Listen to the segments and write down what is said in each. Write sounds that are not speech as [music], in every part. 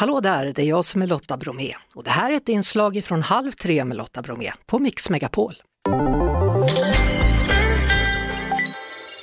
Hallå där, det är jag som är Lotta Bromé och det här är ett inslag från Halv tre med Lotta Bromé på Mix Megapol.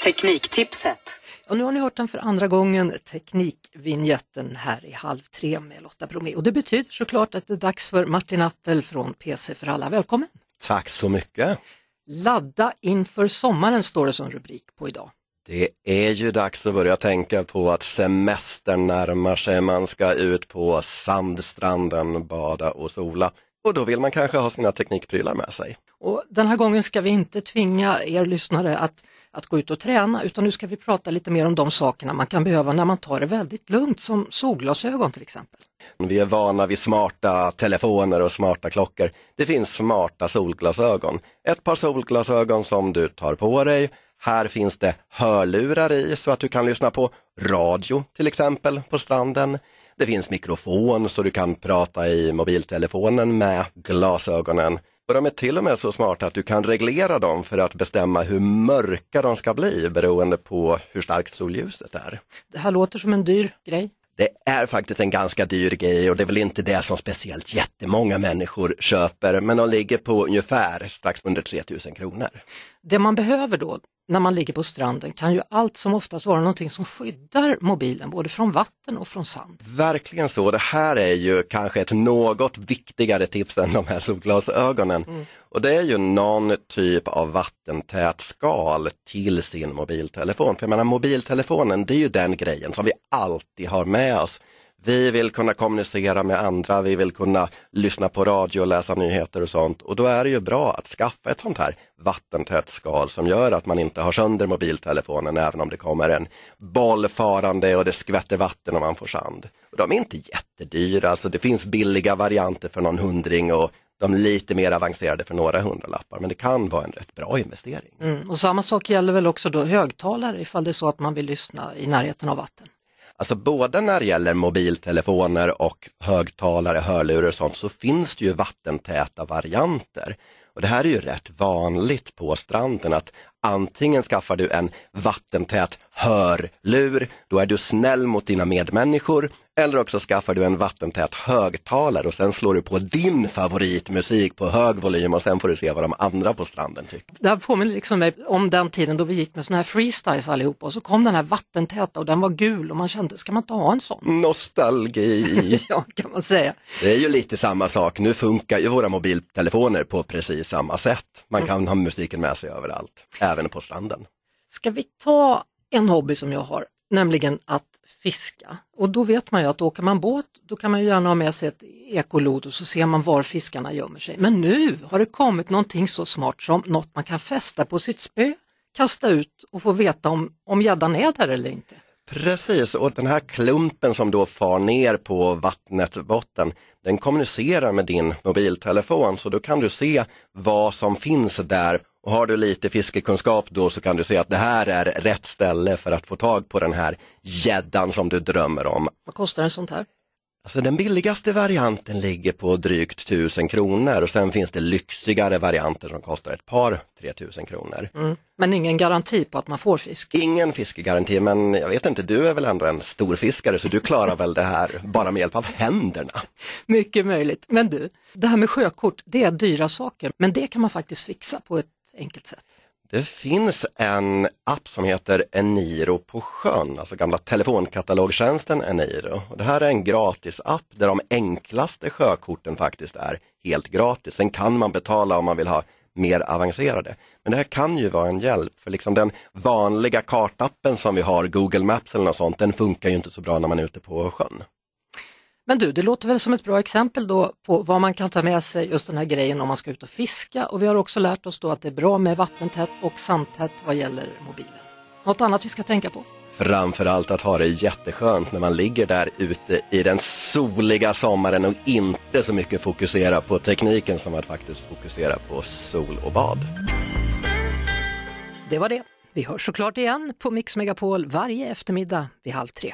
Tekniktipset. Och nu har ni hört den för andra gången, Teknikvinjetten här i Halv tre med Lotta Bromé. Och det betyder såklart att det är dags för Martin Appel från PC för alla. Välkommen! Tack så mycket! Ladda inför sommaren står det som rubrik på idag. Det är ju dags att börja tänka på att semestern närmar sig. Man ska ut på sandstranden, bada och sola. Och då vill man kanske ha sina teknikprylar med sig. Och den här gången ska vi inte tvinga er lyssnare att, att gå ut och träna utan nu ska vi prata lite mer om de sakerna man kan behöva när man tar det väldigt lugnt som solglasögon till exempel. Vi är vana vid smarta telefoner och smarta klockor. Det finns smarta solglasögon. Ett par solglasögon som du tar på dig. Här finns det hörlurar i så att du kan lyssna på radio till exempel på stranden. Det finns mikrofon så du kan prata i mobiltelefonen med glasögonen. Och de är till och med så smarta att du kan reglera dem för att bestämma hur mörka de ska bli beroende på hur starkt solljuset är. Det här låter som en dyr grej. Det är faktiskt en ganska dyr grej och det är väl inte det som speciellt jättemånga människor köper, men de ligger på ungefär strax under 3000 kronor. Det man behöver då när man ligger på stranden kan ju allt som oftast vara någonting som skyddar mobilen både från vatten och från sand. Verkligen så, det här är ju kanske ett något viktigare tips än de här solglasögonen. Mm. Och det är ju någon typ av vattentät skal till sin mobiltelefon. För jag menar mobiltelefonen det är ju den grejen som vi alltid har med oss vi vill kunna kommunicera med andra, vi vill kunna lyssna på radio och läsa nyheter och sånt. Och då är det ju bra att skaffa ett sånt här vattentätt skal som gör att man inte har sönder mobiltelefonen även om det kommer en boll farande och det skvätter vatten och man får sand. Och de är inte jättedyra, alltså det finns billiga varianter för någon hundring och de lite mer avancerade för några hundralappar, men det kan vara en rätt bra investering. Mm, och samma sak gäller väl också då högtalare ifall det är så att man vill lyssna i närheten av vatten. Alltså både när det gäller mobiltelefoner och högtalare, hörlurar och sånt så finns det ju vattentäta varianter. Och det här är ju rätt vanligt på stranden att antingen skaffar du en vattentät hörlur, då är du snäll mot dina medmänniskor eller också skaffar du en vattentät högtalare och sen slår du på din favoritmusik på hög volym och sen får du se vad de andra på stranden tycker. Det här påminner liksom mig om den tiden då vi gick med såna här freestyles allihopa och så kom den här vattentäta och den var gul och man kände, ska man inte ha en sån? Nostalgi! [laughs] ja, kan man säga. Det är ju lite samma sak, nu funkar ju våra mobiltelefoner på precis samma sätt. Man kan mm. ha musiken med sig överallt, även på stranden. Ska vi ta en hobby som jag har, nämligen att fiska. Och då vet man ju att åker man båt då kan man ju gärna ha med sig ett ekolod och så ser man var fiskarna gömmer sig. Men nu har det kommit någonting så smart som något man kan fästa på sitt spö, kasta ut och få veta om, om gäddan är där eller inte. Precis, och den här klumpen som då far ner på vattnet botten, den kommunicerar med din mobiltelefon så då kan du se vad som finns där och har du lite fiskekunskap då så kan du se att det här är rätt ställe för att få tag på den här gäddan som du drömmer om. Vad kostar en sånt här? Alltså den billigaste varianten ligger på drygt 1000 kronor och sen finns det lyxigare varianter som kostar ett par 3000 kronor. Mm. Men ingen garanti på att man får fisk? Ingen fiskegaranti, men jag vet inte, du är väl ändå en storfiskare så du klarar väl det här bara med hjälp av händerna? [laughs] Mycket möjligt. Men du, det här med sjökort, det är dyra saker, men det kan man faktiskt fixa på ett enkelt sätt? Det finns en app som heter Eniro på sjön, alltså gamla telefonkatalogtjänsten Eniro. det här är en gratis app där de enklaste sjökorten faktiskt är helt gratis. Sen kan man betala om man vill ha mer avancerade. Men det här kan ju vara en hjälp, för liksom den vanliga kartappen som vi har, Google Maps eller något sånt, den funkar ju inte så bra när man är ute på sjön. Men du, det låter väl som ett bra exempel då på vad man kan ta med sig just den här grejen om man ska ut och fiska och vi har också lärt oss då att det är bra med vattentätt och sandtätt vad gäller mobilen. Något annat vi ska tänka på? Framförallt att ha det jätteskönt när man ligger där ute i den soliga sommaren och inte så mycket fokusera på tekniken som att faktiskt fokusera på sol och bad. Det var det. Vi hörs såklart igen på Mix Megapol varje eftermiddag vid halv tre.